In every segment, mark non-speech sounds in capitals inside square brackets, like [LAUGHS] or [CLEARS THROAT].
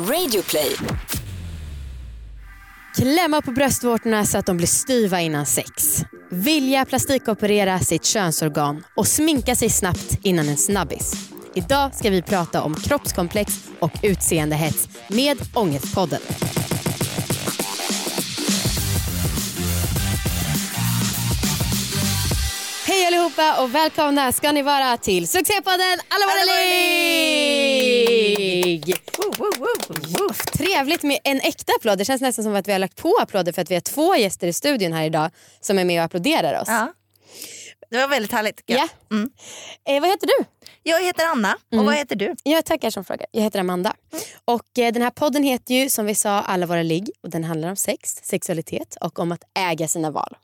Radioplay. Klämma på bröstvårtorna så att de blir styva innan sex. Vilja plastikoperera sitt könsorgan och sminka sig snabbt innan en snabbis. Idag ska vi prata om kroppskomplex och utseendehets med Ångestpodden. Allihopa och välkomna ska ni vara till succépodden Alla våra ligg! Trevligt med en äkta applåd. Det känns nästan som att vi har lagt på applåder för att vi har två gäster i studion här idag som är med och applåderar oss. Ja. Det var väldigt härligt. Ja. Mm. Eh, vad heter du? Jag heter Anna och vad heter du? Jag tackar som frågar. Jag heter Amanda. Och eh, Den här podden heter ju som vi sa Alla våra ligg och den handlar om sex, sexualitet och om att äga sina val.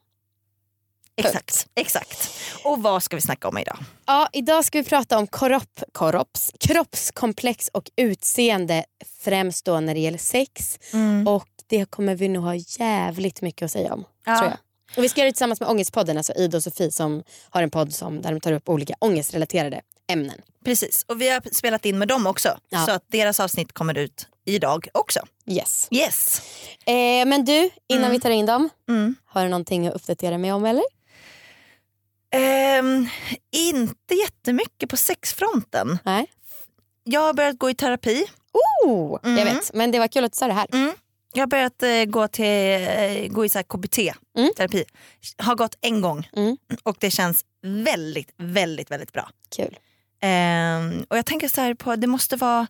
Exakt. Exakt. Och vad ska vi snacka om idag? Ja, idag ska vi prata om korop, korops, kroppskomplex och utseende främst då när det gäller sex. Och det kommer vi nog ha jävligt mycket att säga om. Ja. Tror jag. Och vi ska göra det tillsammans med Ångestpodden, alltså Ida och Sofie som har en podd som, där de tar upp olika ångestrelaterade ämnen. Precis. Och vi har spelat in med dem också. Ja. Så att deras avsnitt kommer ut idag också. Yes. Yes. Eh, men du, innan vi tar in dem, Mm. har du någonting att uppdatera mig om eller? Ehm, inte jättemycket på sexfronten. Nej. Jag har börjat gå i terapi. Oh, Jag Mm. vet, men det var kul att du sa det här. Mm. Jag har börjat eh, gå, till, eh, gå i så KBT-terapi. Har gått en gång Mm. och det känns väldigt, väldigt, väldigt bra. Kul. Ehm, och jag tänker så här på, det måste vara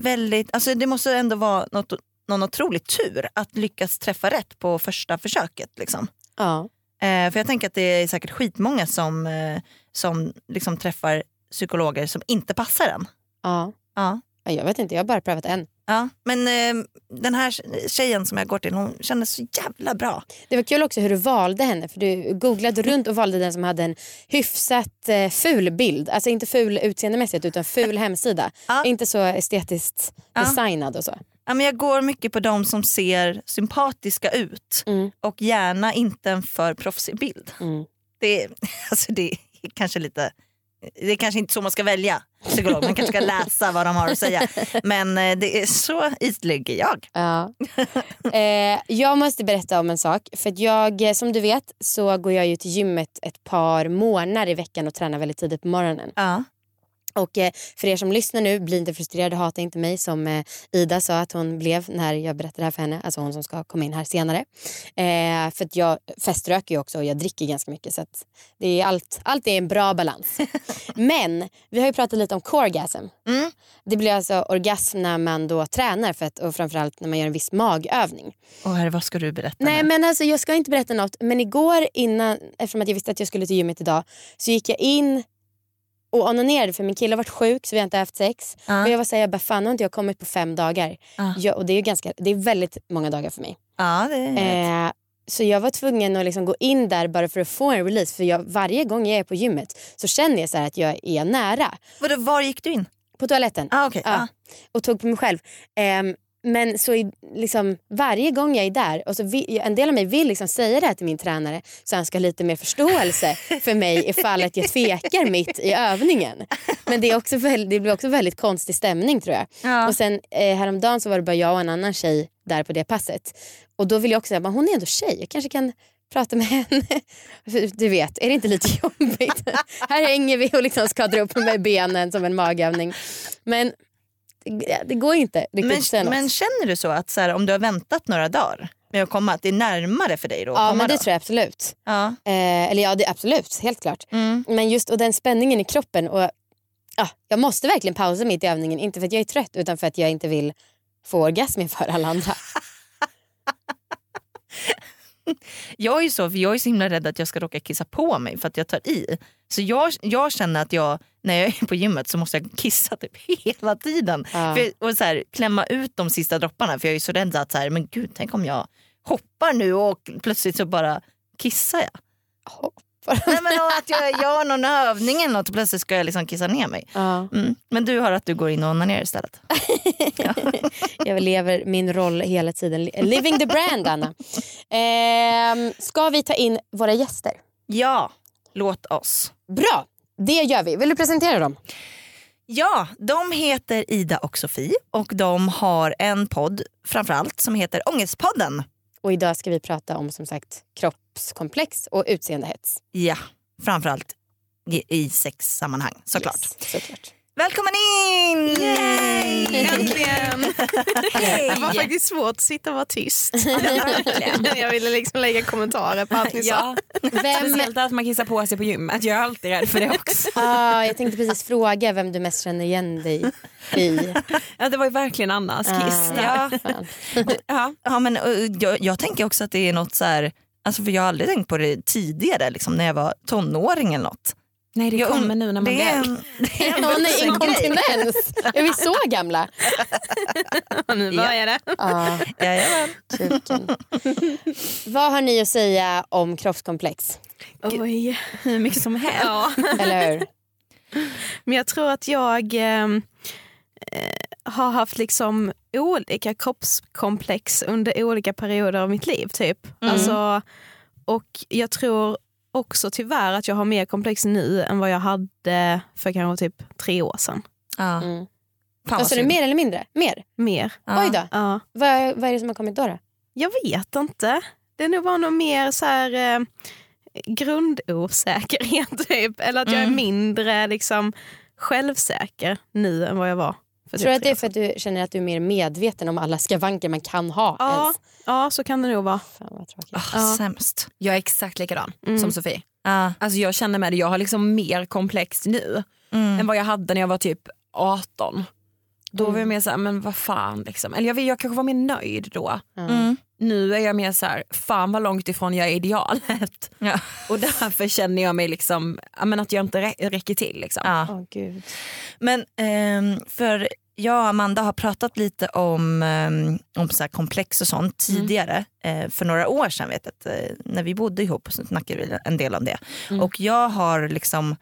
väldigt, alltså det måste ändå vara något, någon otrolig tur att lyckas träffa rätt på första försöket. Liksom. Ja. Eh, för jag tänker att det är säkert skitmånga som, eh, som liksom träffar psykologer som inte passar en. Ja. Ja. Ja, Jag vet inte, jag har bara prövat en. Ja, men eh, den här tjejen som jag går till, hon kändes så jävla bra. Det var kul också hur du valde henne för du googlade runt och valde den som hade en hyfsat eh, ful bild. Alltså inte ful utseendemässigt utan ful hemsida. Ja. Inte så estetiskt Ja. designad och så. Ja, men jag går mycket på de som ser sympatiska ut Mm. och gärna inte en för proffsig bild. Mm. Det, [LAUGHS] alltså det är kanske lite det är kanske inte så man ska välja psykolog, man kanske ska [LAUGHS] läsa vad de har att säga. Men eh, det är så ytlig jag. Ja. eh, jag måste berätta om en sak. För jag, eh, som du vet så går jag ju till gymmet ett par månader i veckan och tränar väldigt tidigt på morgonen. Ja. Och eh, för er som lyssnar nu, bli inte frustrerade, hata inte mig som eh, Ida sa att hon blev när jag berättade det här för henne, alltså hon som ska komma in här senare. Eh, för att jag feströker ju också och jag dricker ganska mycket så det är allt, allt är en bra balans. [LAUGHS] Men vi har ju pratat lite om coregasm. Mm. Det blir alltså orgasm när man då tränar för att, och framförallt när man gör en viss magövning. Och här, vad ska du berätta Nej nu? men alltså jag ska inte berätta något men igår innan, eftersom att jag visste att jag skulle till gymmet idag så gick jag in och onanerade för min kille har varit sjuk så vi har inte haft sex. Ja. Och jag var såhär, jag bara fan har inte jag kommit på fem dagar. Ja. Jag, och det är ganska, det är väldigt många dagar för mig. Ja, det är Eh, så jag var tvungen att liksom gå in där bara för att få en release. För jag, varje gång jag är på gymmet så känner jag så att jag är nära. Vadå, var gick du in? På toaletten. Ah, okay. Ja. och tog på mig själv. Ehm, men så i, liksom, varje gång jag är där, och så vi, en del av mig vill liksom säga det här till min tränare så han ska ha lite mer förståelse för mig ifall att jag tvekar mitt i övningen. Men det, är också väldigt, det blir också väldigt konstig stämning tror jag. Ja. Och sen eh, häromdagen så var det bara jag och en annan tjej där på det passet. Och då vill jag också säga, men hon är ändå tjej, jag kanske kan prata med henne. Du vet, är det inte lite jobbigt? Här hänger vi och liksom ska dra upp med benen som en magövning. Men det, det går inte riktigt Men, men känner du så att så här, om du har väntat några dagar med att komma, att det är närmare för dig då Ja men det då? tror jag absolut. Ja. Eh, eller ja det absolut, helt klart. Mm. Men just och den spänningen i kroppen och ja, jag måste verkligen pausa mitt i övningen. Inte för att jag är trött utan för att jag inte vill få orgasm för alla andra. [LAUGHS] [LAUGHS] Jag är så, för jag är så himla rädd att jag ska råka kissa på mig för att jag tar i. Så jag, jag känner att jag, när jag är på gymmet så måste jag kissa typ hela tiden. Ja. För, och så här, klämma ut de sista dropparna för jag är så rädd att så här, men gud tänk om jag hoppar nu och plötsligt så bara kissar jag. Nej, men att jag gör någon övning eller något och plötsligt ska jag liksom kissa ner mig. Ja. Mm. Men du har att du går in och onanerar istället. [LAUGHS] Jag lever min roll hela tiden. Living the brand Anna. Ehm, ska vi ta in våra gäster? Ja, låt oss. Bra, det gör vi. Vill du presentera dem? Ja, de heter Ida och Sofie och de har en podd framförallt som heter Ångestpodden. Och idag ska vi prata om som sagt kroppskomplex och utseendehets. Ja, framförallt i, sexsammanhang såklart. Yes, såklart. Välkommen in! Äntligen! Det var faktiskt svårt att sitta och vara tyst. [LAUGHS] jag ville liksom lägga kommentarer på allt ni sa. Ja. Vem, Speciellt att man kissar på sig på gymmet. Jag är alltid rädd för det också. ah, jag tänkte precis fråga vem du mest känner igen dig i. Ja, det var ju verkligen Annas kiss. Ah, Ja. Ja. Ja, men, jag, jag tänker också att det är något så här, alltså för jag har aldrig tänkt på det tidigare liksom, när jag var tonåring eller något. Nej det kommer nu när man det är blir en, [LAUGHS] det är en [LAUGHS] nej, grej. inkontinens! Är vi så gamla? [LAUGHS] Nu börjar det. Ja, Jajamän. Vad har ni att säga om kroppskomplex? Oj. hur mycket som helst. Ja. Eller hur? Men jag tror att jag ehm, eh, har haft liksom olika kroppskomplex under olika perioder av mitt liv. typ. Mm. Alltså, och jag tror också tyvärr att jag har mer komplex nu än vad jag hade för kanske typ tre år sedan. Ja. Mm. Du, synd. mer eller mindre? Mer? Mer. Ja. Oj då. Ja. Vad, vad är det som har kommit då? då? Jag vet inte. Det är nog bara något mer så här, eh, grundosäkerhet [LAUGHS] typ. Eller att jag är Mm. mindre liksom, självsäker nu än vad jag var. För Tror du att det är för att du känner att du är mer medveten om alla skavanker man kan ha? Ja. ens? Ja, så kan det nog vara. Fan vad tråkigt. Ah, Ja. Sämst. Jag är exakt likadan Mm. som Sofie. Ja. Alltså jag känner med det, jag har liksom mer komplex nu Mm. än vad jag hade när jag var typ 18. Då var Mm. jag mer såhär, men vad fan liksom. Eller jag, vill- jag kanske var mer nöjd då. Mm. Nu är jag mer så här, fan vad långt ifrån jag är idealet. [LAUGHS] Ja. Och därför känner jag mig liksom, men att jag inte rä- räcker till. Liksom. Ja. Åh, gud. Men ehm, för jag och Amanda har pratat lite om, ehm, om så här komplex och sånt tidigare. Eh, för några år sedan vet jag att eh, när vi bodde ihop så snackade vi en del om det. Mm. Och jag har liksom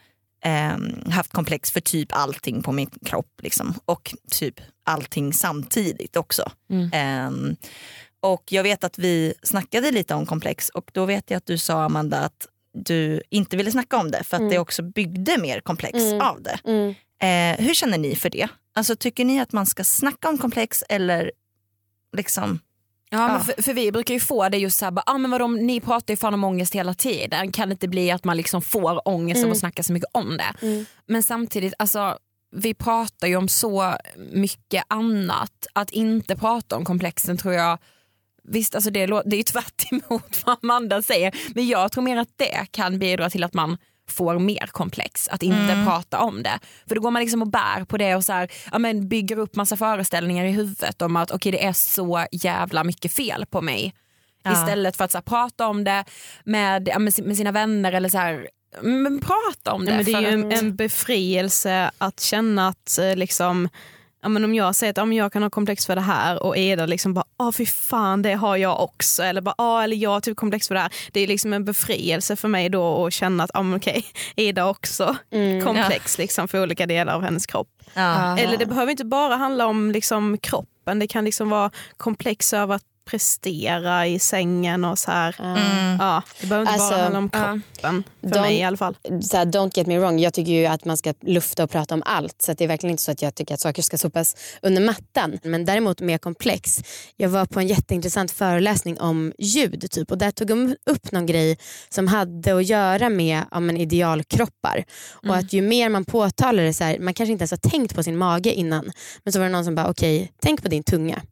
ehm, haft komplex för typ allting på min kropp. Liksom. Och typ allting samtidigt också. Mm. Ehm, och jag vet att vi snackade lite om komplex och då vet jag att du sa Amanda att du inte ville snacka om det för att Mm. det också byggde mer komplex Mm. av det. Mm. Eh, hur känner ni för det? Alltså, tycker ni att man ska snacka om komplex eller liksom... Ja, Ja. För, för vi brukar ju få det just såhär, ah, men vadå, ni pratar ju fan om ångest hela tiden. Kan det inte bli att man liksom får ångest Mm. av att snacka så mycket om det? Mm. Men samtidigt, alltså, vi pratar ju om så mycket annat. Att inte prata om komplexen tror jag Visst, alltså det, det är ju [LAUGHS] tvärt emot vad Amanda säger men jag tror mer att det kan bidra till att man får mer komplex, att inte Mm. prata om det. För då går man liksom och bär på det och så här, ja, men bygger upp massa föreställningar i huvudet om att okej det är så jävla mycket fel på mig. Ja. Istället för att så här, prata om det med, ja, med, sin- med sina vänner eller så här, men prata om det. Ja, men det är ju en, en befrielse att känna att eh, liksom, ja, men om jag säger att ja, men jag kan ha komplex för det här och Eda liksom bara åh fy fan det har jag också eller bara åh eller jag har typ komplex för det här. Det är liksom en befrielse för mig då att känna att ja, men okej [LAUGHS] Eda också Mm. komplex liksom för olika delar av hennes kropp. Ja. Eller det behöver inte bara handla om liksom kroppen, det kan liksom vara komplex över att prestera i sängen och så här. Ja. Mm. Ja, det behöver inte Alltså, bara handla om kroppen, för De- mig i alla fall. så här, don't get me wrong, jag tycker ju att man ska lufta och prata om allt. Så att det är verkligen inte så att jag tycker att saker ska sopas under mattan. Men däremot mer komplex. Jag var på en jätteintressant föreläsning om ljud typ, och där tog de upp någon grej som hade att göra med ja, men, idealkroppar. Och att ju mer man påtalar det, så här, man kanske inte ens har tänkt på sin mage innan. Men så var det någon som bara, okej, tänk på din tunga.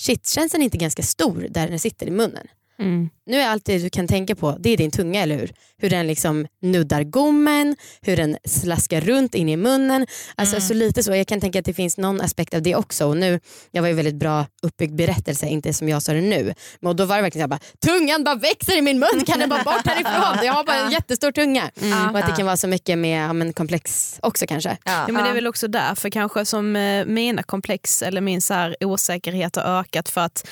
Shit, känns den inte ganska stor där den sitter i munnen? Mm. Nu är allt det du kan tänka på, det är din tunga, eller hur? Hur den liksom nuddar gommen, hur den slaskar runt in i munnen. Alltså så lite så. Jag kan tänka att det finns någon aspekt av det också. Och nu, jag var ju väldigt bra uppbyggd berättelse, inte som jag sa det nu. Men då var det verkligen så här, bara, tungan bara växer i min mun, kan den bara bort [LAUGHS] härifrån? Jag har bara en jättestor tunga. Och att det kan vara så mycket med ja, men komplex också kanske. Ja. Ja, men det är väl också därför kanske som eh, mina komplex eller min så här osäkerhet har ökat för att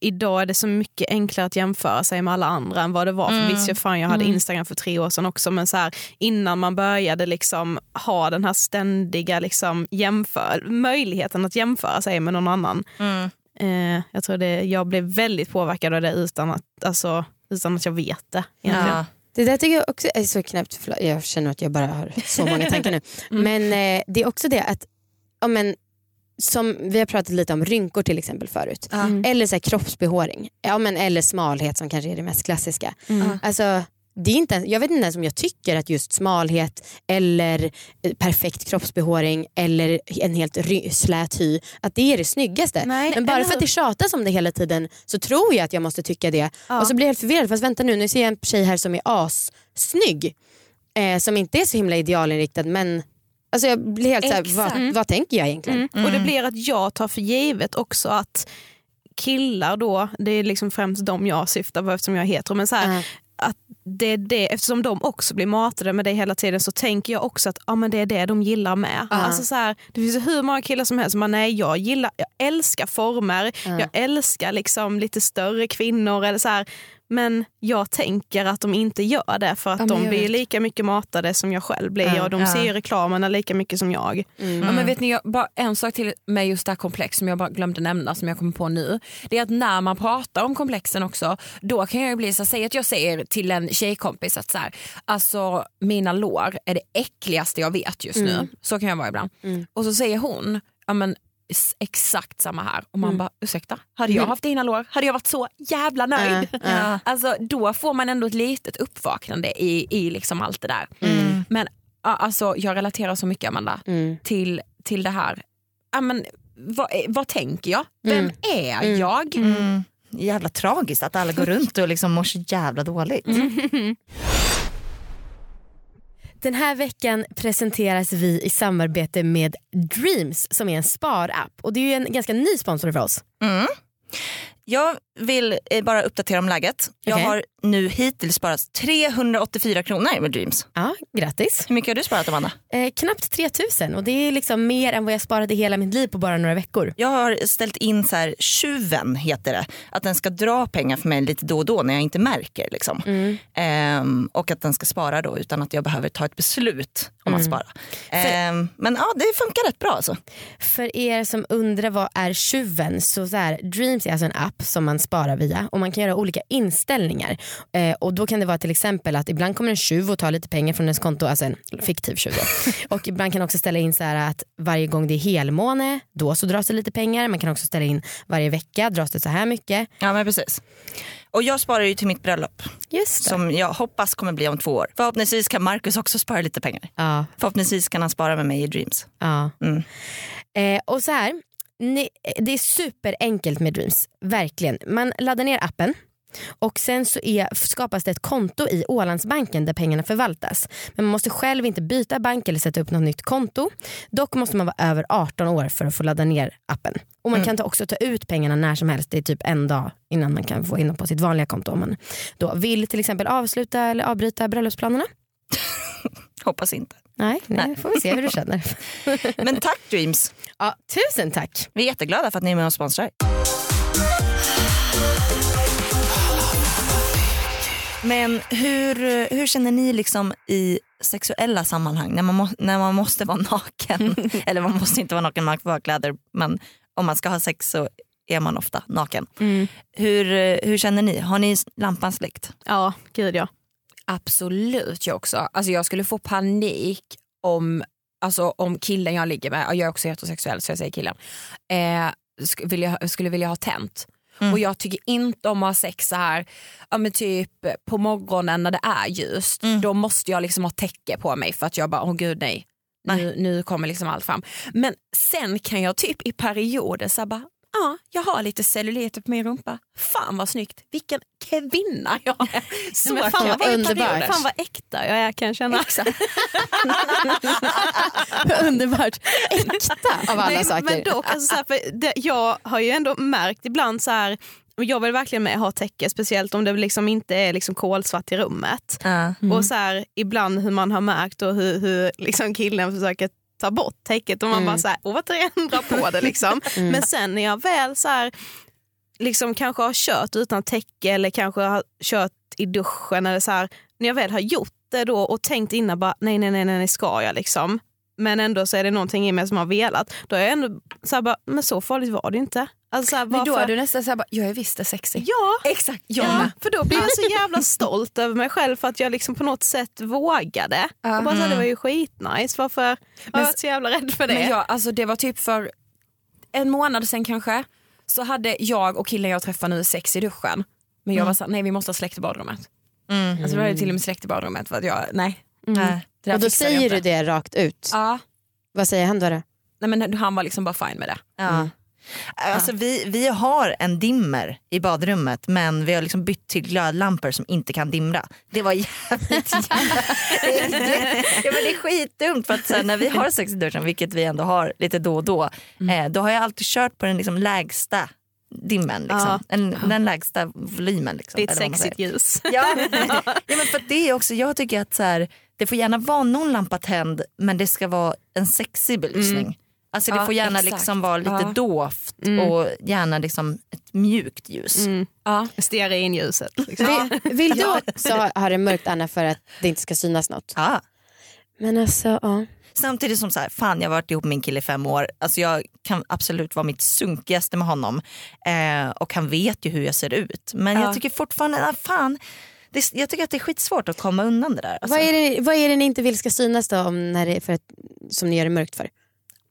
idag är det så mycket enklare att jämföra sig med alla andra än vad det var. För visst, jag, fan, jag hade Instagram för tre år sedan också men så här, innan man började liksom ha den här ständiga liksom, jämför möjligheten att jämföra sig med någon annan. Mm. Eh, jag tror det, jag blev väldigt påverkad av det utan att, alltså, utan att jag vet det. Egentligen. Ja. Det där tycker jag också är så knäppt. Jag känner att jag bara har så många tankar nu. [LAUGHS] Mm. Men eh, det är också det att, ja, men, som vi har pratat lite om rynkor till exempel förut. Mm. Eller så här, kroppsbehåring. Ja, men, eller smalhet som kanske är det mest klassiska. Mm. Alltså, det är inte, jag vet inte ens om jag tycker att just smalhet eller eh, perfekt kroppsbehåring eller en helt slät hy, att det är det snyggaste. Nej, Men bara för att det tjatas om det hela tiden så tror jag att jag måste tycka det. Ja. Och så blir jag helt förvirrad. Fast vänta nu, nu ser jag en tjej här som är assnygg. Eh, som inte är så himla idealinriktad men alltså jag blir helt såhär, vad, Exakt. vad tänker jag egentligen? Mm. Och det blir att jag tar för givet också att killar då, det är liksom främst de jag syftar på eftersom jag är hetero, men så här, Ja. att det är det, eftersom de också blir matade med det hela tiden så tänker jag också att ja, men det är det de gillar med. Alltså så här, det finns hur många killar som helst som bara, nej jag gillar, jag älskar former, Ja. jag älskar liksom lite större kvinnor eller så här, men jag tänker att de inte gör det för att Ja, de blir vet. lika mycket matade som jag själv blir Ja. och de Ja. ser ju reklamerna lika mycket som jag. Mm. Ja, men vet ni, jag, bara en sak till med just det här komplex som jag bara glömde nämna som jag kommer på nu. Det är att när man pratar om komplexen också, då kan jag ju bli så säg att jag säger till en tjejkompis att så här, alltså mina lår är det äckligaste jag vet just nu. Så kan jag vara ibland. Mm. Och så säger hon, ja men exakt samma här. Och man Mm. bara, ursäkta, hade jag haft dina lår hade jag varit så jävla nöjd. Ja, ja. Alltså, då får man ändå ett litet uppvaknande i, i liksom allt det där. Mm. Men ja, alltså, jag relaterar så mycket Amanda Mm. till, till det här. Ja, men, vad, vad tänker jag? Vem Mm. är Mm. jag? Mm. Jävla tragiskt att alla går runt och liksom mår så jävla dåligt. [LAUGHS] Den här veckan presenteras vi i samarbete med Dreams som är en sparapp. Och det är ju en ganska ny sponsor för oss. Mm. Jag vill eh, bara uppdatera om läget. Jag har nu hittills sparat 384 kronor med Dreams. Ja, grattis. Hur mycket har du sparat Amanda? Eh, knappt 3000 och det är liksom mer än vad jag sparade hela mitt liv på bara några veckor. Jag har ställt in så här, tjuven heter det. Att den ska dra pengar för mig lite då och då när jag inte märker. Liksom. Mm. Ehm, och att den ska spara då utan att jag behöver ta ett beslut om att Mm. spara. Ehm, men ja, det funkar rätt bra alltså. För er som undrar vad är tjuven så, så här, Dreams är alltså en app som man sparar via och man kan göra olika inställningar. Eh, och då kan det vara till exempel att ibland kommer en tjuv och tar lite pengar från ens konto, alltså en fiktiv tjuv då. [LAUGHS] och ibland kan också ställa in så här att varje gång det är helmåne då så dras det lite pengar. Man kan också ställa in varje vecka dras det så här mycket. Ja men precis. Och jag sparar ju till mitt bröllop Just det. som jag hoppas kommer bli om två år. Förhoppningsvis kan Marcus också spara lite pengar. Ja, Förhoppningsvis kan han spara med mig i Dreams. ja. Mm. Eh, och så här, ni, det är superenkelt med Dreams, verkligen. Man laddar ner appen och sen så är, skapas det ett konto i Ålandsbanken där pengarna förvaltas. Men man måste själv inte byta bank eller sätta upp något nytt konto. Dock måste man vara över 18 år för att få ladda ner appen. Och man kan ta, också ta ut pengarna när som helst. Det är typ en dag innan man kan få in dem på sitt vanliga konto om man då vill till exempel avsluta eller avbryta bröllopsplanerna. [LAUGHS] Hoppas inte. Nej, nej, Nej. får vi se hur du känner. [LAUGHS] Men tack Dreams. Ja, tusen tack. Vi är jätteglada för att ni är med och sponsrar. Men hur, hur känner ni liksom i sexuella sammanhang när man, må, när man måste vara naken? [LAUGHS] Eller man måste inte vara naken, man får ha kläder men om man ska ha sex så är man ofta naken. Mm. Hur, hur känner ni? Har ni lampan släckt? Ja, gud ja. Absolut jag också. Alltså, jag skulle få panik om, alltså, om killen jag ligger med, och jag är också heterosexuell så jag säger killen, eh, sk- vill jag, skulle vilja ha tänt. Mm. Och jag tycker inte om att ha sex så här, ja, men typ på morgonen när det är ljust. Mm. Då måste jag liksom ha täcke på mig för att jag bara, åh gud nej. Nu, nu kommer liksom allt fram. Men sen kan jag typ i perioder så bara, ja jag har lite celluliter på min rumpa. Fan vad snyggt, vilken kvinna jag är. [LAUGHS] Så fan, vad underbart. Fan vad äkta jag är kan jag känna. [LAUGHS] Underbart. Äkta av alla Nej, saker. Men dock, alltså, så här, för det, jag har ju ändå märkt ibland så här, jag vill verkligen med ha täcke, speciellt om det liksom inte är liksom kolsvart i rummet. Uh. Och så här, ibland hur man har märkt och hur, hur liksom killen försöker ta bort täcket och man Mm. bara så här, återigen drar på det. [LAUGHS] Liksom. Mm. Men sen när jag väl så här, liksom kanske har kört utan täcke eller kanske har kört i duschen eller så här, när jag väl har gjort det då och tänkt innan bara nej nej nej, nej ska jag liksom. Men ändå så är det någonting i mig som har velat. Då är jag ändå så här bara, men så farligt var det inte. Alltså, så här, Men då varför- är du nästan såhär, jag är visst sexig. Ja, Exakt, jag Ja, för då blir jag så [LAUGHS] jävla stolt över mig själv för att jag liksom på något sätt vågade. Ja. Och bara så här, det var ju skitnice. Varför har jag Men- varit så jävla rädd för det? Men jag, alltså, det var typ för en månad sen kanske, så hade jag och killen jag träffar nu sex i duschen. Men jag var såhär, nej vi måste ha släckt i badrummet. Mm. Alltså vi hade till och med släckt i badrummet för att jag, nej. Nej. Det Och då jag säger du det rakt ut. Ja, Vad säger han då? då? nej, men han var liksom bara fine med det. Ja. Alltså vi, vi har en dimmer i badrummet men vi har liksom bytt till glödlampor som inte kan dimra. Det var [LAUGHS] [LAUGHS] jävligt ja, men Det är skitdumt för att sen när vi har sex i duschen, vilket vi ändå har lite då och då, eh, då har jag alltid kört på den liksom lägsta dimmen. Liksom. Ja. En, den lägsta volymen. Liksom, det är ett sexigt ljus. [LAUGHS] Ja, ja men för det är också, jag tycker att så här, det får gärna vara någon lampa tänd men det ska vara en sexig belysning. Alltså det Ja, får gärna exakt. liksom vara lite Ja. dovt Mm. och gärna liksom ett mjukt ljus. Mm. Ja. Stearinljuset. Liksom. Vill, vill du också ha det mörkt Anna för att det inte ska synas något? Ja. Men alltså, ja. Samtidigt som så här, fan jag har varit ihop med min kille i fem år, alltså jag kan absolut vara mitt sunkigaste med honom eh, och han vet ju hur jag ser ut. Men Ja. jag tycker fortfarande, ah, fan, det, jag tycker att det är skitsvårt att komma undan det där. Alltså. Vad, är det, vad är det ni inte vill ska synas då om när det, för att, som ni gör det mörkt för?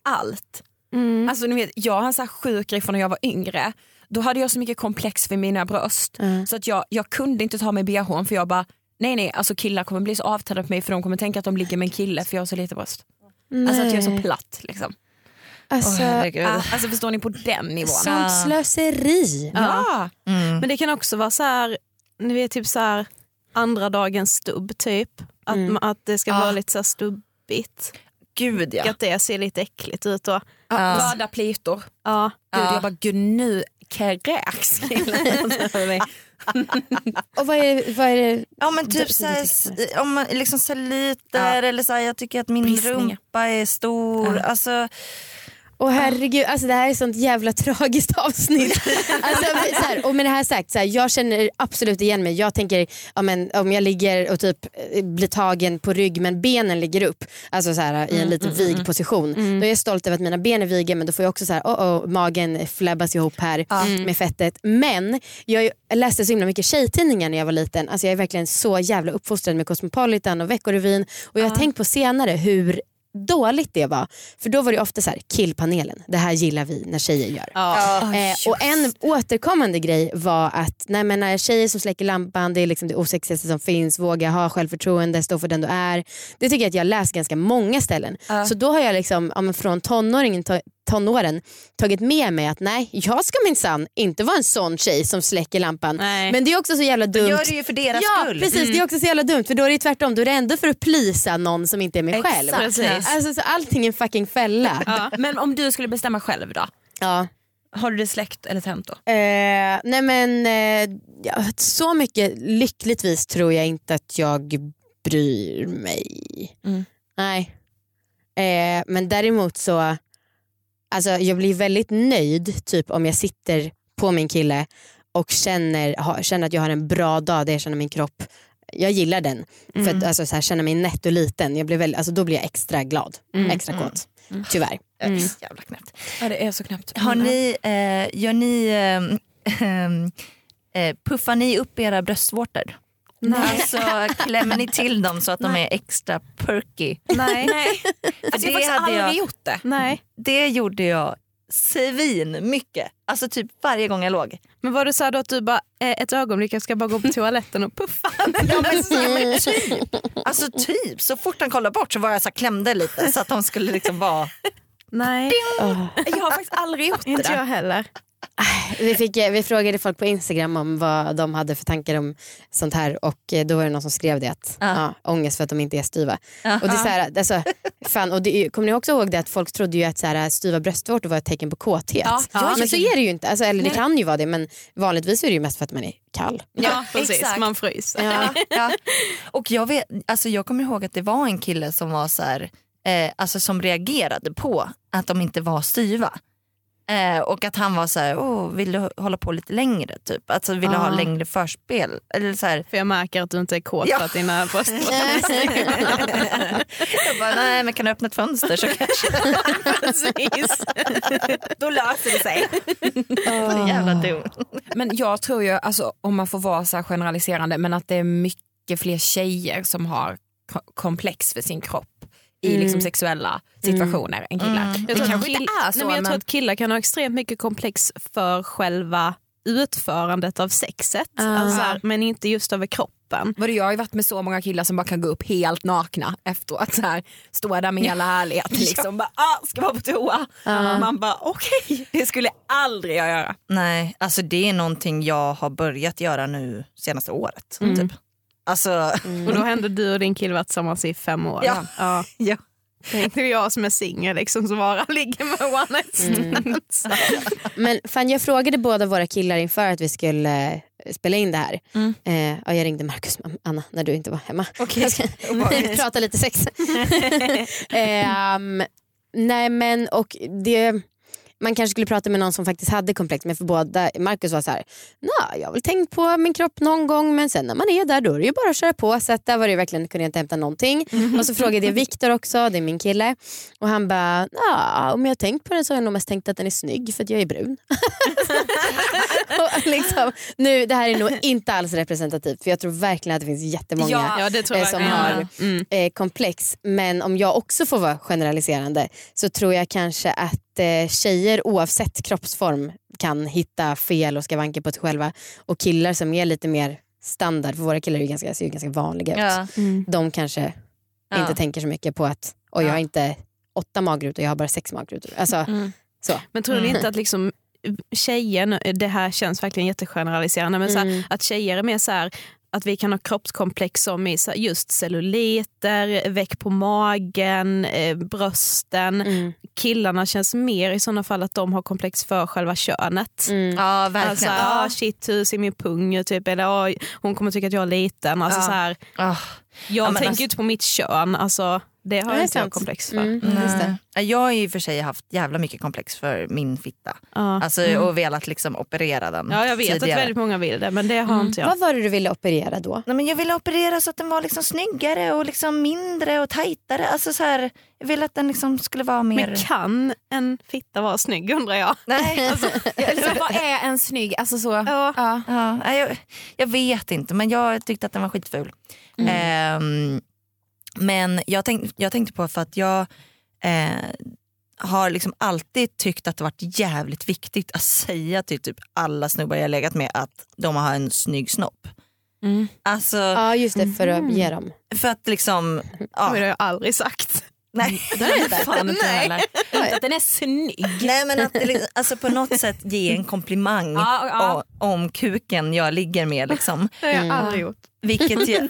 Allt. Mm. Alltså, ni vet, jag har en här sjuk grej från när jag var yngre. Då hade jag så mycket komplex för mina bröst Mm. så att jag, jag kunde inte ta mig bhn för jag bara nej nej alltså killar kommer bli så avtändda på mig för de kommer tänka att de ligger med en kille för jag har så lite bröst. Alltså att jag är så Nej. platt liksom. Alltså. Ah, alltså förstår ni på den nivån? sånt slöseri. Ja. Mm. Men det kan också vara så här, ni vet typ så här andra dagens stubb typ. Att, Mm. att det ska Ja. vara lite så här stubbigt. Gud ja. Att det ser lite äckligt ut. Och, Ja. Röda plitor. ja. Gud, Ja. jag bara gud nu kräks. [LAUGHS] Och vad är, vad är det? Ja men Det- typ det såhär, om man liksom celluliter eller såhär, jag tycker att min Bristningar. rumpa är stor. Ja. Alltså, Åh herregud, alltså det här är ett sånt jävla tragiskt [LAUGHS] avsnitt. alltså, så här, och med det här sagt, så här, jag känner absolut igen mig. Jag tänker ja, men, om jag ligger och typ eh, blir tagen på rygg men benen ligger upp, alltså så här, i en lite vig position. Då är jag stolt över att mina ben är viga men då får jag också så här, oh, oh, magen flabbas ihop här med fettet. Men jag läste så himla mycket tjejtidningar när jag var liten. Alltså, jag är verkligen så jävla uppfostrad med Cosmopolitan och Veckorevyn och jag har tänkt på senare hur dåligt det var. För då var det ofta så här, killpanelen, det här gillar vi när tjejer gör. Ja. Eh, och en återkommande grej var att nej, men när tjejer som släcker lampan, det är liksom det osexigaste som finns, våga ha självförtroende, stå för den du är. Det tycker jag att jag läst ganska många ställen. Ja. Så då har jag liksom, ja, men från tonåringen, to- tonåren tagit med mig att nej, jag ska minsann inte vara en sån tjej som släcker lampan. Nej. Men det är också så jävla dumt. gör det ju för deras Ja skull. precis, det är också så jävla dumt för då är det tvärtom, då är det ändå för att plisa någon som inte är mig Exakt. själv. Precis. Alltså, så allting är en fucking fälla. Ja. Men om du skulle bestämma själv då? Ja. Har du det släckt eller tänt då? Eh, nej men eh, ja, så mycket lyckligtvis tror jag inte att jag bryr mig. Mm. Nej. Eh, men däremot så, alltså jag blir väldigt nöjd typ om jag sitter på min kille och känner, ha, känner att jag har en bra dag där jag känner min kropp jag gillar den. För att alltså, så här, känna mig nätt och liten, jag blir väl, alltså, då blir jag extra glad. Extra kåt. Tyvärr. Mm. Jävla knäppt. Ja det är så knappt. Har ni, eh, gör ni, eh, [LAUGHS] eh, puffar ni upp era bröstvårtor? Nej. Alltså klämmer ni till dem så att de är extra perky? Nej. Nej. Alltså, jag har Det faktiskt hade aldrig jag- gjort det. Nej. Det gjorde jag svin mycket. Alltså typ varje gång jag låg. Men var det så här då att du bara, eh, ett ögonblick jag ska bara gå på toaletten och puffa? [LAUGHS] Ja, men, men typ. Alltså typ, så fort han kollade bort så var jag så här, klämde lite så att de skulle liksom vara... Nej, Åh. Jag har faktiskt aldrig gjort det. inte jag heller. Vi, fick, eh, vi frågade folk på Instagram om vad de hade för tankar om sånt här och eh, då var det någon som skrev det att Ja. ja, ångest för att de inte är styva. Ja. Och det är så här, alltså, fan, och det, är- kommer ni också ihåg det att folk trodde ju att så här, styva bröstvårtor var ett tecken på kåthet. Men så är det ju inte, alltså, eller det kan ju vara det men vanligtvis är det ju mest för att man är kall. Ja, precis. exakt. Man fryser. Ja, [LAUGHS] ja. Och jag, vet, alltså jag kommer ihåg att det var en kille som var så här, eh, alltså som reagerade på att de inte var styva. Eh, och att han var så här, oh, vill du hålla på lite längre? Typ. Alltså vill du ha Ah. längre förspel? Eller så här, För jag märker att du inte är kåt Ja. för att dina bröst [LAUGHS] jag bara, nej men kan du öppna ett fönster så kanske. [LAUGHS] Precis. Då löser det sig. Det är jävla dumt. Men jag tror ju, alltså, om man får vara så här generaliserande, men att det är mycket fler tjejer som har ko- komplex för sin kropp i liksom sexuella situationer än killar. Mm. Det Jag tror, att kanske kill- inte är så nej, men jag tror men- att killar kan ha extremt mycket komplex för själva utförandet av sexet. Ah. Alltså, men inte just över kroppen. Vadå, jag har ju varit med så många killar som bara kan gå upp helt nakna efteråt. Så här, stå där med hela [LAUGHS] härligheten. Liksom, bara, ah, ska vara på toa. Man bara okej, det skulle aldrig jag göra. Nej, alltså det är någonting jag har börjat göra nu senaste året. Typ. Alltså, Och då hände du och din kille varit tillsammans i fem år. Ja. Ja. ja. Tänk dig jag som är singel liksom, som bara [LAUGHS] ligger med one night stands. Men fan, jag frågade båda våra killar inför att vi skulle eh, spela in det här. Mm. Eh, ja, jag ringde Markus och Anna när du inte var hemma. Okej. Jag ska [LAUGHS] [LAUGHS] prata lite sex. Ehm, nej men och det, man kanske skulle prata med någon som faktiskt hade komplex men för båda, Markus var så här, "Nå, jag har väl tänkt på min kropp någon gång men sen när man är där då är det ju bara att köra på. Så att där var det verkligen, kunde jag inte hämta någonting. Och så frågade jag Viktor också, det är min kille. Och han bara, "Ja, om jag har tänkt på den så har jag nog mest tänkt att den är snygg för att jag är brun. [LAUGHS] och liksom, nu, det här är nog inte alls representativt för jag tror verkligen att det finns jättemånga Ja, det eh, som har Mm. eh, komplex. Men om jag också får vara generaliserande så tror jag kanske att eh, tjejer oavsett kroppsform kan hitta fel och skavanker på sig själva. Och killar som är lite mer standard, för våra killar är ju ganska, ser ju ganska vanliga ut. Ja. De kanske Ja. inte tänker så mycket på att oj, jag har inte åtta magrutor, jag har bara sex magrutor. Alltså, Mm. så. Men tror ni inte att liksom tjejen, det här känns verkligen jättegeneraliserande, men så här, Mm. att tjejer är mer så här att vi kan ha kroppskomplex som i just celluliter, väck på magen, eh, brösten. Mm. Killarna känns mer i sådana fall att de har komplex för själva könet. Mm. ja, Alltså, verkligen. ah, shit hur ser min pung ut? Typ, eller "Oj, hon kommer tycka att jag är liten. Alltså, Ja. så här, Ah, jag men tänker alltså- inte på mitt kön, alltså, det har Ja, det är inte jag komplex för. Mm, just det. nej. Jag har ju för sig haft jävla mycket komplex för min fitta. Ja. Alltså, Och velat liksom operera den ja, jag vet tidigare. att väldigt många vill det, men det har inte jag. Vad var det du ville operera då? Nej, men jag ville operera så att den var liksom snyggare och liksom mindre och tajtare. Alltså, så här, jag ville att den liksom skulle vara mer... Men kan en fitta vara snygg undrar jag? Nej, [LAUGHS] alltså, [LAUGHS] vad är en snygg? Alltså, så, Ja. ja. ja, nej, jag, jag vet inte men jag tyckte att den var skitful. Ehm, men jag, tänk, jag tänkte på för att jag eh, har liksom alltid tyckt att det varit jävligt viktigt att säga till typ alla snubbar jag legat med att de har en snygg snopp. Mm. Alltså Ja just det, för att ge dem. för att liksom... Men det Ja, har jag aldrig sagt. Nej. Fan inte [LAUGHS] heller. Inte att den är snygg. nej men att det, liksom- alltså på något sätt ge en komplimang Ja, ja. o- om kuken jag ligger med. Liksom. Det har jag Mm. aldrig gjort. Vilket, jag, [LAUGHS]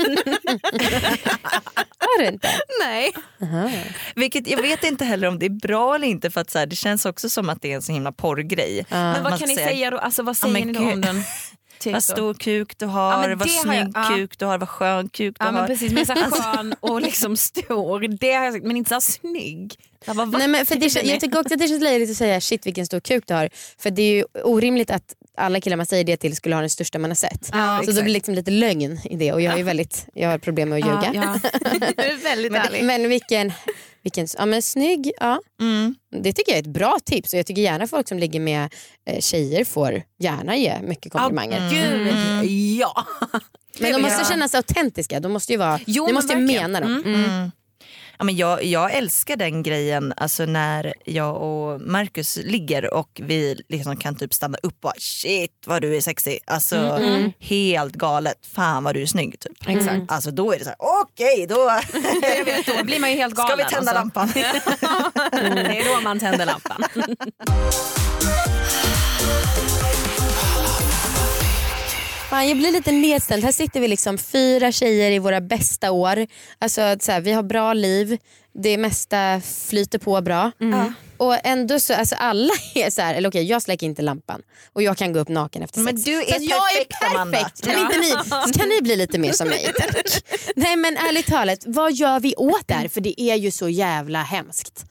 Har du inte? Nej. Aha. vilket jag vet inte heller om det är bra eller inte för att så här, det känns också som att det är en så himla porrgrej. Ja. Men vad kan ni säga då? Alltså, vad säger men ni då om den? [LAUGHS] Typ Vad stor kuk du har, Ja, vad det har snygg jag- ja. kuk du har, vad skön kuk du Ja men har. precis, men så här skön och liksom stor, det har jag sagt, men inte så här snygg. Här, vad Nej, men för det, jag tycker också att det känns löjligt att säga shit vilken stor kuk du har. För det är ju orimligt att alla killar man säger det till skulle ha den största man har sett. Ja, så det exakt. blir liksom lite lögn i det och jag, är väldigt, jag har problem med att ljuga. Ja, [LAUGHS] ja. Du är väldigt Men, ärlig. men vilken, vilken ja, men snygg, ja. Mm. det tycker jag är ett bra tips och jag tycker gärna folk som ligger med eh, tjejer får gärna ge mycket komplimanger. Gud, ja. Men de måste Ja. kännas autentiska, de måste ju, vara, Jo, ni måste mena dem. Mm. Mm. Ja, men jag, jag älskar den grejen alltså när jag och Marcus ligger och vi liksom kan typ stanna upp och bara, shit vad du är sexig. Alltså Mm. helt galet, fan vad du är snygg. Typ. Exakt. Alltså då är det så här, okej då [LAUGHS] Jag vet, då blir man ju helt galen. ska vi tända alltså. lampan. [LAUGHS] Det är då man tänder lampan. [LAUGHS] Fan, jag blir lite nedstämd. Här sitter vi liksom fyra tjejer i våra bästa år. Alltså, så här, vi har bra liv, det mesta flyter på bra. Och ändå så, alltså alla [LAUGHS] är så här, eller okej jag släcker inte lampan och jag kan gå upp naken efter Men sex. du är Så att jag perfekt, är Amanda. perfekt. Kan, inte ni, kan ni bli lite mer som mig tack? [LAUGHS] Nej men ärligt talat, vad gör vi åt det här? För det är ju så jävla hemskt.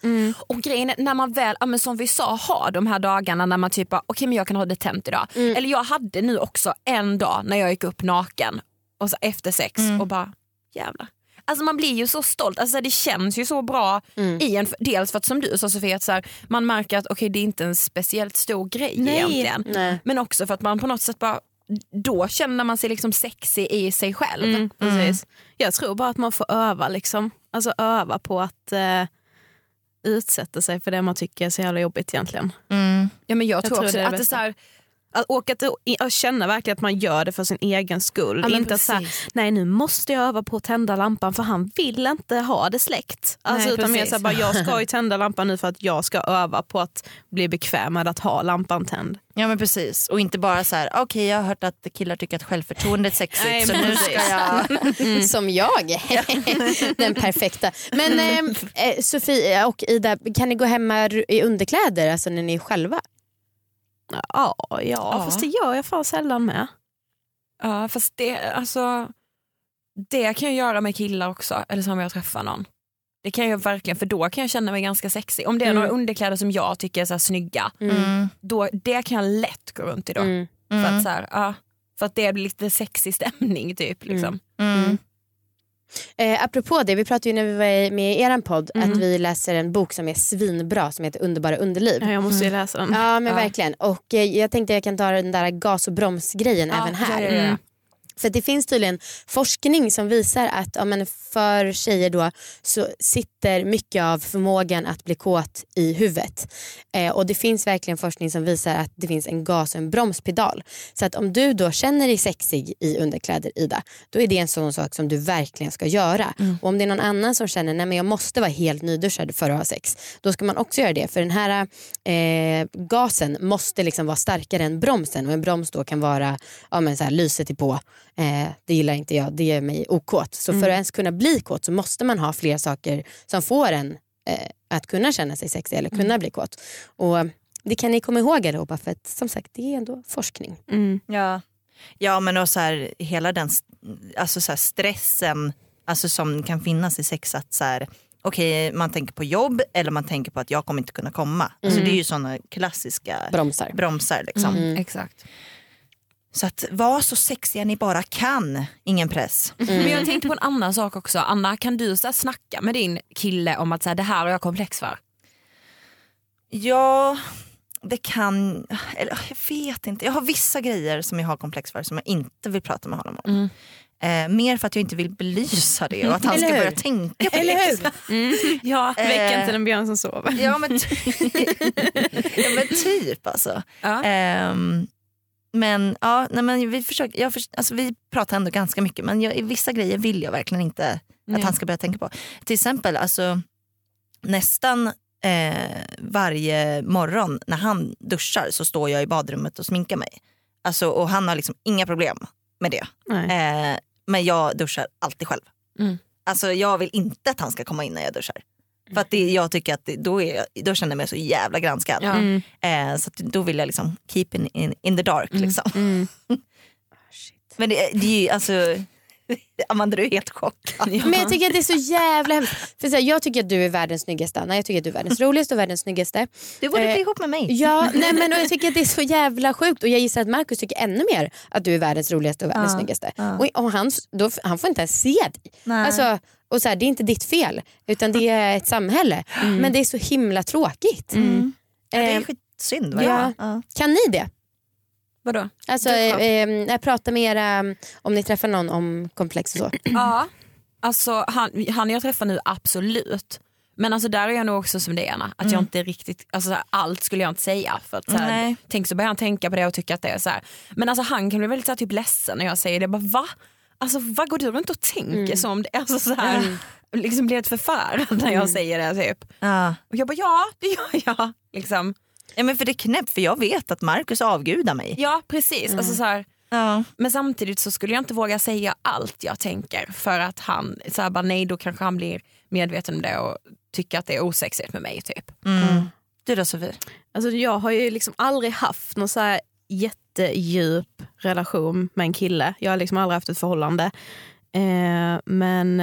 Och grejen är när man väl, ja, men som vi sa, har de här dagarna när man typ okej men jag kan ha det tänt idag. Eller jag hade nu också en dag när jag gick upp naken och så efter sex och bara jävlar. Alltså man blir ju så stolt, alltså det känns ju så bra i en, dels för att som du sa Sofia, att så här, man märker att okej det är inte en speciellt stor grej egentligen. Nej. Men också för att man på något sätt bara, då känner man sig liksom sexig i sig själv. Mm, precis. Jag tror bara att man får öva liksom. Alltså öva på att eh, utsätta sig för det man tycker är så jävla jobbigt egentligen. Mm. Ja, men jag, tror tror också det att det så här, Att, och att, att känna verkligen att man gör det för sin egen skull. Ja, inte att så här, precis. nej nu måste jag öva på att tända lampan för han vill inte ha det släckt. Alltså, Nej, utan mer precis. så här, bara, jag ska ju [LAUGHS] tända lampan nu för att jag ska öva på att bli bekväm med att ha lampan tänd. Ja men precis och inte bara så här, okej jag har hört att killar tycker att självförtroende är [LAUGHS] sexigt Nej, så nu ska precis. jag... [LAUGHS] Som jag. Den perfekta. Men eh, eh, Sofie och Ida, kan ni gå hemma i underkläder alltså när ni är själva? Ja, ja, fast det gör jag fan sällan med. Ja fast det, alltså, det kan jag göra med killar också, eller som jag träffar någon. Det kan jag verkligen, för då kan jag känna mig ganska sexig. Om det är Mm. några underkläder som jag tycker är så här snygga, Mm. då, det kan jag lätt gå runt i då. Mm. För, Mm. att, så här, ja, för att det blir lite sexig stämning typ. Liksom. Mm. Eh, apropå det, vi pratade ju när vi var med i er podd Mm. att vi läser en bok som är svinbra som heter Underbara underliv. Ja, jag måste ju läsa den. Ja men Ja. verkligen. Och eh, jag tänkte jag kan ta den där gas och bromsgrejen även här. Ja, ja, ja. Mm. För det finns tydligen forskning som visar att ja, men för tjejer då så sitter mycket av förmågan att bli kåt i huvudet. Eh, och det finns verkligen forskning som visar att det finns en gas och en bromspedal. Så att om du då känner dig sexig i underkläder Ida, då är det en sån sak som du verkligen ska göra. Och om det är någon annan som känner nej men jag måste vara helt nyduschad för att ha sex, då ska man också göra det. För den här eh, gasen måste liksom vara starkare än bromsen och en broms då kan vara ja, men så här, lyset är på, eh, det gillar inte jag, det gör mig okåt. Så för att ens kunna bli kåt så måste man ha fler saker som får en eh, att kunna känna sig sexig eller kunna bli kåt. Och det kan ni komma ihåg allihopa för att som sagt det är ändå forskning. Mm. Ja. ja men och så här, hela den alltså så här, stressen alltså som kan finnas i sex att så här, okej man tänker på jobb eller man tänker på att jag kommer inte kunna komma. Alltså, det är ju sådana klassiska Bromsar. bromsar. Liksom. Mm. Exakt. Så att var så sexiga ni bara kan, ingen press. Men jag tänkte på en annan sak också. Anna, kan du så här, snacka med din kille om att så här, det här har jag komplex för? Ja, det kan, eller jag vet inte. Jag har vissa grejer som jag har komplex för som jag inte vill prata med honom om. Mm. Eh, mer för att jag inte vill belysa det och att han Eller ska börja tänka på Eller det. hur? Ja, Eh. väck inte den björn som sover. Ja men, ty- [LAUGHS] ja, men typ alltså. Ja. Ehm, men ja, nej, men vi, försöker, jag alltså, vi pratar ändå ganska mycket men jag, vissa grejer vill jag verkligen inte Nej. att han ska börja tänka på. Till exempel alltså, nästan eh, varje morgon när han duschar så står jag i badrummet och sminkar mig. Alltså, och han har liksom inga problem med det. Eh, men jag duschar alltid själv. Mm. Alltså jag vill inte att han ska komma in när jag duschar. För att det, jag tycker att det, då, är, då känner jag mig så jävla granskad. Ja. Mm. Eh, så att då vill jag liksom keep in, in, in the dark. Liksom. Mm. [LAUGHS] Men det, det är ju alltså, [LAUGHS] Amanda du är helt chockad. Men jag tycker att det är så jävla hemskt. För så här, jag tycker att du är världens snyggaste Anna, jag tycker att du är världens [LAUGHS] roligaste och världens snyggaste. Du borde Eh, bli ihop med mig. Ja, nej, men och jag tycker att det är så jävla sjukt och jag gissar att Markus tycker ännu mer att du är världens roligaste och världens Ja, snyggaste. ja. Och, och han, då, han får inte ens se dig. Nej. Alltså, och så här, det är inte ditt fel utan det är ett samhälle. Men det är så himla tråkigt. Mm. Ja, det är Eh, skitsynd. va? ja. Ja. Kan ni det? Vadå? Alltså, eh, eh, prata med era, om ni träffar någon om komplex och så. [CLEARS THROAT] Ja, alltså han, han jag träffar nu absolut. Men alltså där är jag nog också som det Anna, att jag inte riktigt, alltså allt skulle jag inte säga. För att, så här, Nej. tänk så börjar han tänka på det och tycka att det är så här. Men alltså han kan bli väldigt så här, typ ledsen när jag säger det. Jag bara, va? Alltså vad går du runt och tänker så om det? Alltså, så här, [LAUGHS] liksom blir helt förfärad [LAUGHS] när jag säger det typ. Ja. Och jag bara ja det gör jag. [LAUGHS] Liksom. Ja, men för det är knäppt för jag vet att Markus avgudar mig. Ja precis. Alltså, så här, Ja. men samtidigt så skulle jag inte våga säga allt jag tänker för att han, så här, bara, nej då kanske han blir medveten om det och tycker att det är osexigt med mig typ. Mm. Du då Sofie? Alltså jag har ju liksom aldrig haft någon så här jättedjup relation med en kille. Jag har liksom aldrig haft ett förhållande. Eh, men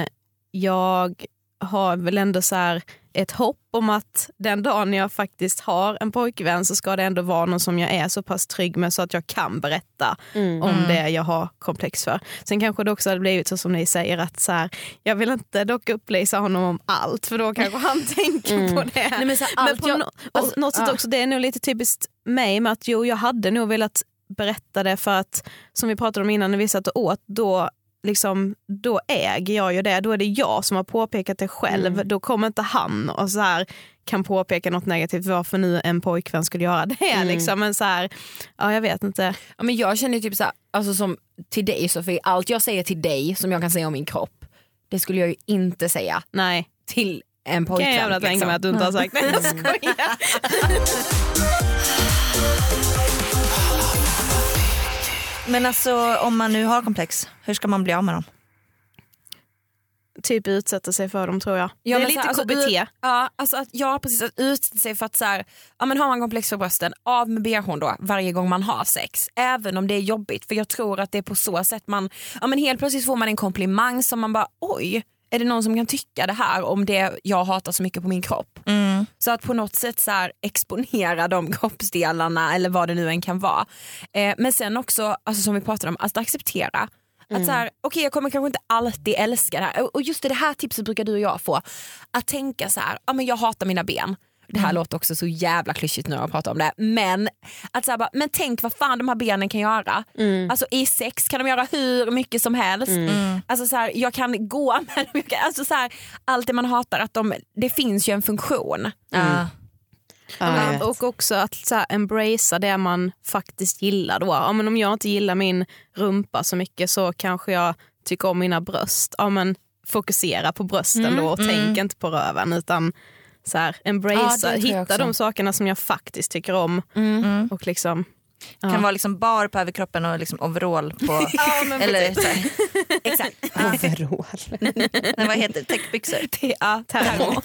jag har väl ändå så här ett hopp om att den dagen jag faktiskt har en pojkvän så ska det ändå vara någon som jag är så pass trygg med så att jag kan berätta Mm. om det jag har komplex för. Sen kanske det också hade blivit så som ni säger att så här, jag vill inte dock upplysa honom om allt för då kanske han [LAUGHS] tänker på det. Nej, men så här, Men på jag- nå- på något sätt ja. också, det är nog lite typiskt mig med att jo, jag hade nog velat berätta det för att som vi pratade om innan när vi satt och åt, då, liksom, då äger jag ju det. Då är det jag som har påpekat det själv. Då kommer inte han och så här, kan påpeka något negativt varför nu en pojkvän skulle göra det. [LAUGHS] Liksom. Men så här, ja, jag vet inte. Ja, men jag känner typ så här, alltså som till dig Sofie, allt jag säger till dig som jag kan säga om min kropp, det skulle jag ju inte säga Nej, till en kan pojkvän. jag gärna tänka liksom. mig att du inte har sagt det. [LAUGHS] Jag skojar. [LAUGHS] Men alltså om man nu har komplex, hur ska man bli av med dem? Typ utsätta sig för dem tror jag. Ja, det är lite här, alltså, KBT. ut- ja, alltså att, ja precis, att utsätta sig för att så här, ja, men har man komplex för brösten, av med bhn då varje gång man har sex. Även om det är jobbigt för jag tror att det är på så sätt man, ja men helt plötsligt får man en komplimang som man bara oj, är det någon som kan tycka det här om det jag hatar så mycket på min kropp? Så att på något sätt så här, exponera de [LAUGHS] kroppsdelarna eller vad det nu än kan vara. Eh, men sen också, alltså, som vi pratade om, att acceptera. Att så här, okej jag kommer kanske inte alltid älska det här. Och- just det, det här tipset brukar du och jag få. Att tänka så här, ja, men jag hatar mina ben. Det här låter också så jävla klyschigt när jag pratar om det. Men, att så här, bara, men tänk vad fan de här benen kan göra. Alltså I sex kan de göra hur mycket som helst. Alltså, så här, jag kan gå [LAUGHS] med dem. Jag kan, alltså, så här, allt det man hatar, att de, det finns ju en funktion. Ja. Ja, och också att så här, embracea det man faktiskt gillar. Då. Ja, men om jag inte gillar min rumpa så mycket så kanske jag tycker om mina bröst. Ja, men fokusera på brösten då och tänk inte på röven utan så här, Ja, embracea, jag hitta de sakerna som jag faktiskt tycker om. Och liksom, Kan vara liksom bar på överkroppen och liksom overall på... [LAUGHS] men [LAUGHS] eller så här, Exakt. [LAUGHS] Overall. nej, vad heter det? Täckbyxor. Ja, termo.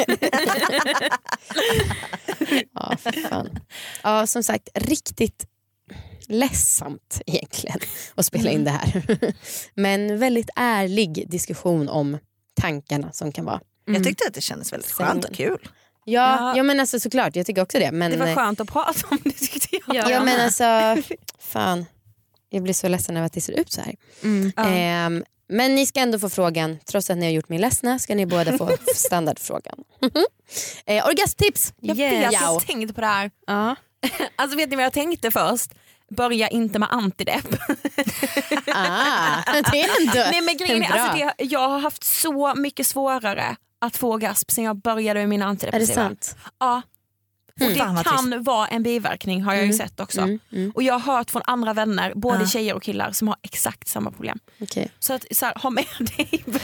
Ja, för fan. Ja, som sagt, riktigt ledsamt egentligen att spela in det här. Men väldigt ärlig diskussion om tankarna som kan vara. Jag tyckte att det kändes väldigt skönt och kul. Ja, Ja. ja. men alltså såklart, jag tycker också det. Men, det var skönt att prata om det tyckte jag. Ja. ja, men alltså, [LAUGHS] fan. Jag blir så ledsen över att det ser ut så här. Mm. Ehm, men ni ska ändå få frågan, trots att ni har gjort mig ledsna ska ni båda få [LAUGHS] standardfrågan. [LAUGHS] eh, orgasmtips! Jag vet, jag tänkte på det här. Ja. Alltså vet ni vad jag tänkte först? Börja inte med antidepp. Ah, det är ändå Nej men grejen är, alltså det, jag har haft så mycket svårare att få orgasm sen jag började med mina Är det antidepressiva. sant? Ja. Och Mm. Det kan vara en biverkning har jag ju sett också. Mm, mm, Och jag har hört från andra vänner, både Ja. tjejer och killar, som har exakt samma problem. okej. Så att så här, ha med [LAUGHS] dig Men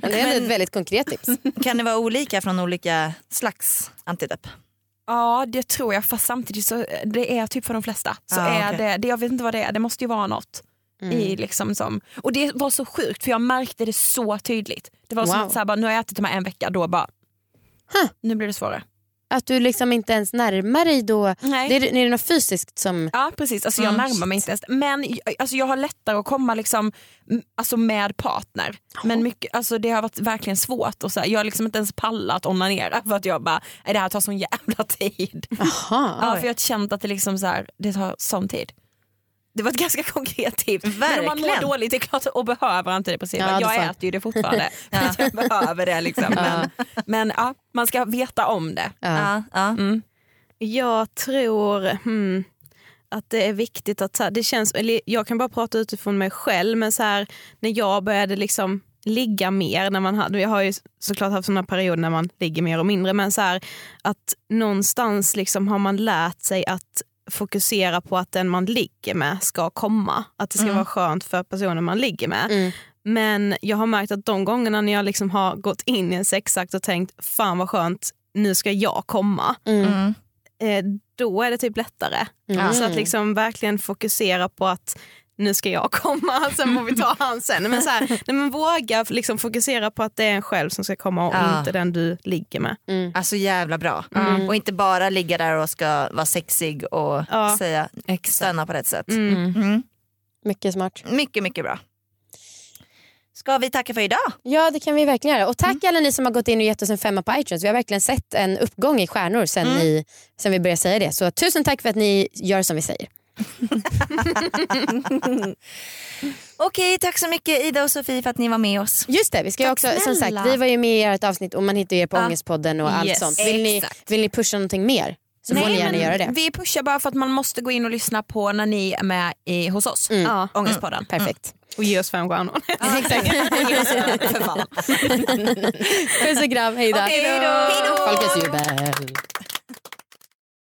[LAUGHS] Det är ett väldigt konkret tips. Kan det vara olika från olika slags antidepp? Ja det tror jag fast samtidigt så det är typ för de flesta. Så Ja, är okej. det, det, jag vet inte vad det är, det måste ju vara något. Mm. I liksom som, och det var så sjukt för jag märkte det så tydligt. Det var som Wow. att så här, bara, nu har jag ätit de här en vecka, då bara Huh. nu blir det svårare. Att du liksom inte ens närmar dig då. Nej. Det är, är det något fysiskt som... Ja precis, alltså jag Mm, närmar mig inte ens. Men alltså, jag har lättare att komma liksom, alltså, med partner. Men mycket, alltså, det har varit verkligen svårt. Och så här, jag har liksom inte ens pallat onanera för att jag bara, "Nej, det här tar sån jävla tid. Aha. Ja, för jag har känt att det, liksom så här, det tar sån tid. Det var ett ganska [LAUGHS] konkret tips. Men om man mår Verkligen. dåligt det är klart och behöver antidepressiva. Ja, det jag får- äter ju det fortfarande. [LAUGHS] att [LAUGHS] jag behöver det. Liksom. Men, men ja, man ska veta om det. Ja. Ja, ja. Mm. Jag tror hmm, att det är viktigt att, så här, det känns, eller jag kan bara prata utifrån mig själv men så här, när jag började liksom ligga mer, när man hade, jag har ju såklart haft såna perioder när man ligger mer och mindre men så här, att någonstans liksom har man lärt sig att fokusera på att den man ligger med ska komma. Att det ska vara skönt för personen man ligger med. Mm. Men jag har märkt att de gångerna när jag liksom har gått in i en sexakt och tänkt fan vad skönt, nu ska jag komma. Mm. Mm. Eh, då är det typ lättare. Mm. Så att liksom verkligen fokusera på att nu ska jag komma, [LAUGHS] sen får vi ta han sen. Men, så här, nej, men våga liksom fokusera på att det är en själv som ska komma och Ja. inte den du ligger med. Alltså jävla bra. Mm. Och inte bara ligga där och ska vara sexig och Ja. säga stanna på rätt sätt. Mm. Mm. Mycket smart. Mycket, mycket bra. Ska vi tacka för idag? Ja det kan vi verkligen göra. Och tack alla ni som har gått in och gett oss en femma på iTunes. Vi har verkligen sett en uppgång i stjärnor sen, ni, sen vi började säga det. Så tusen tack för att ni gör som vi säger. [LAUGHS] Okej, tack så mycket Ida och Sofie för att ni var med oss. Just det, vi ska Tack också, som sagt, vi var ju med i ert avsnitt och man hittar er på Ja. Ångestpodden och allt Yes, sånt. Vill ni, vill ni pusha någonting mer så får ni gärna men göra det. Vi pushar bara för att man måste gå in och lyssna på när ni är med i, hos oss. Mm. Ja. Ångestpodden. Perfekt. Och ge oss fem stjärnor. Exakt. [LAUGHS] Puss och kram, hej då. Okej, hej då. Folkets jubel.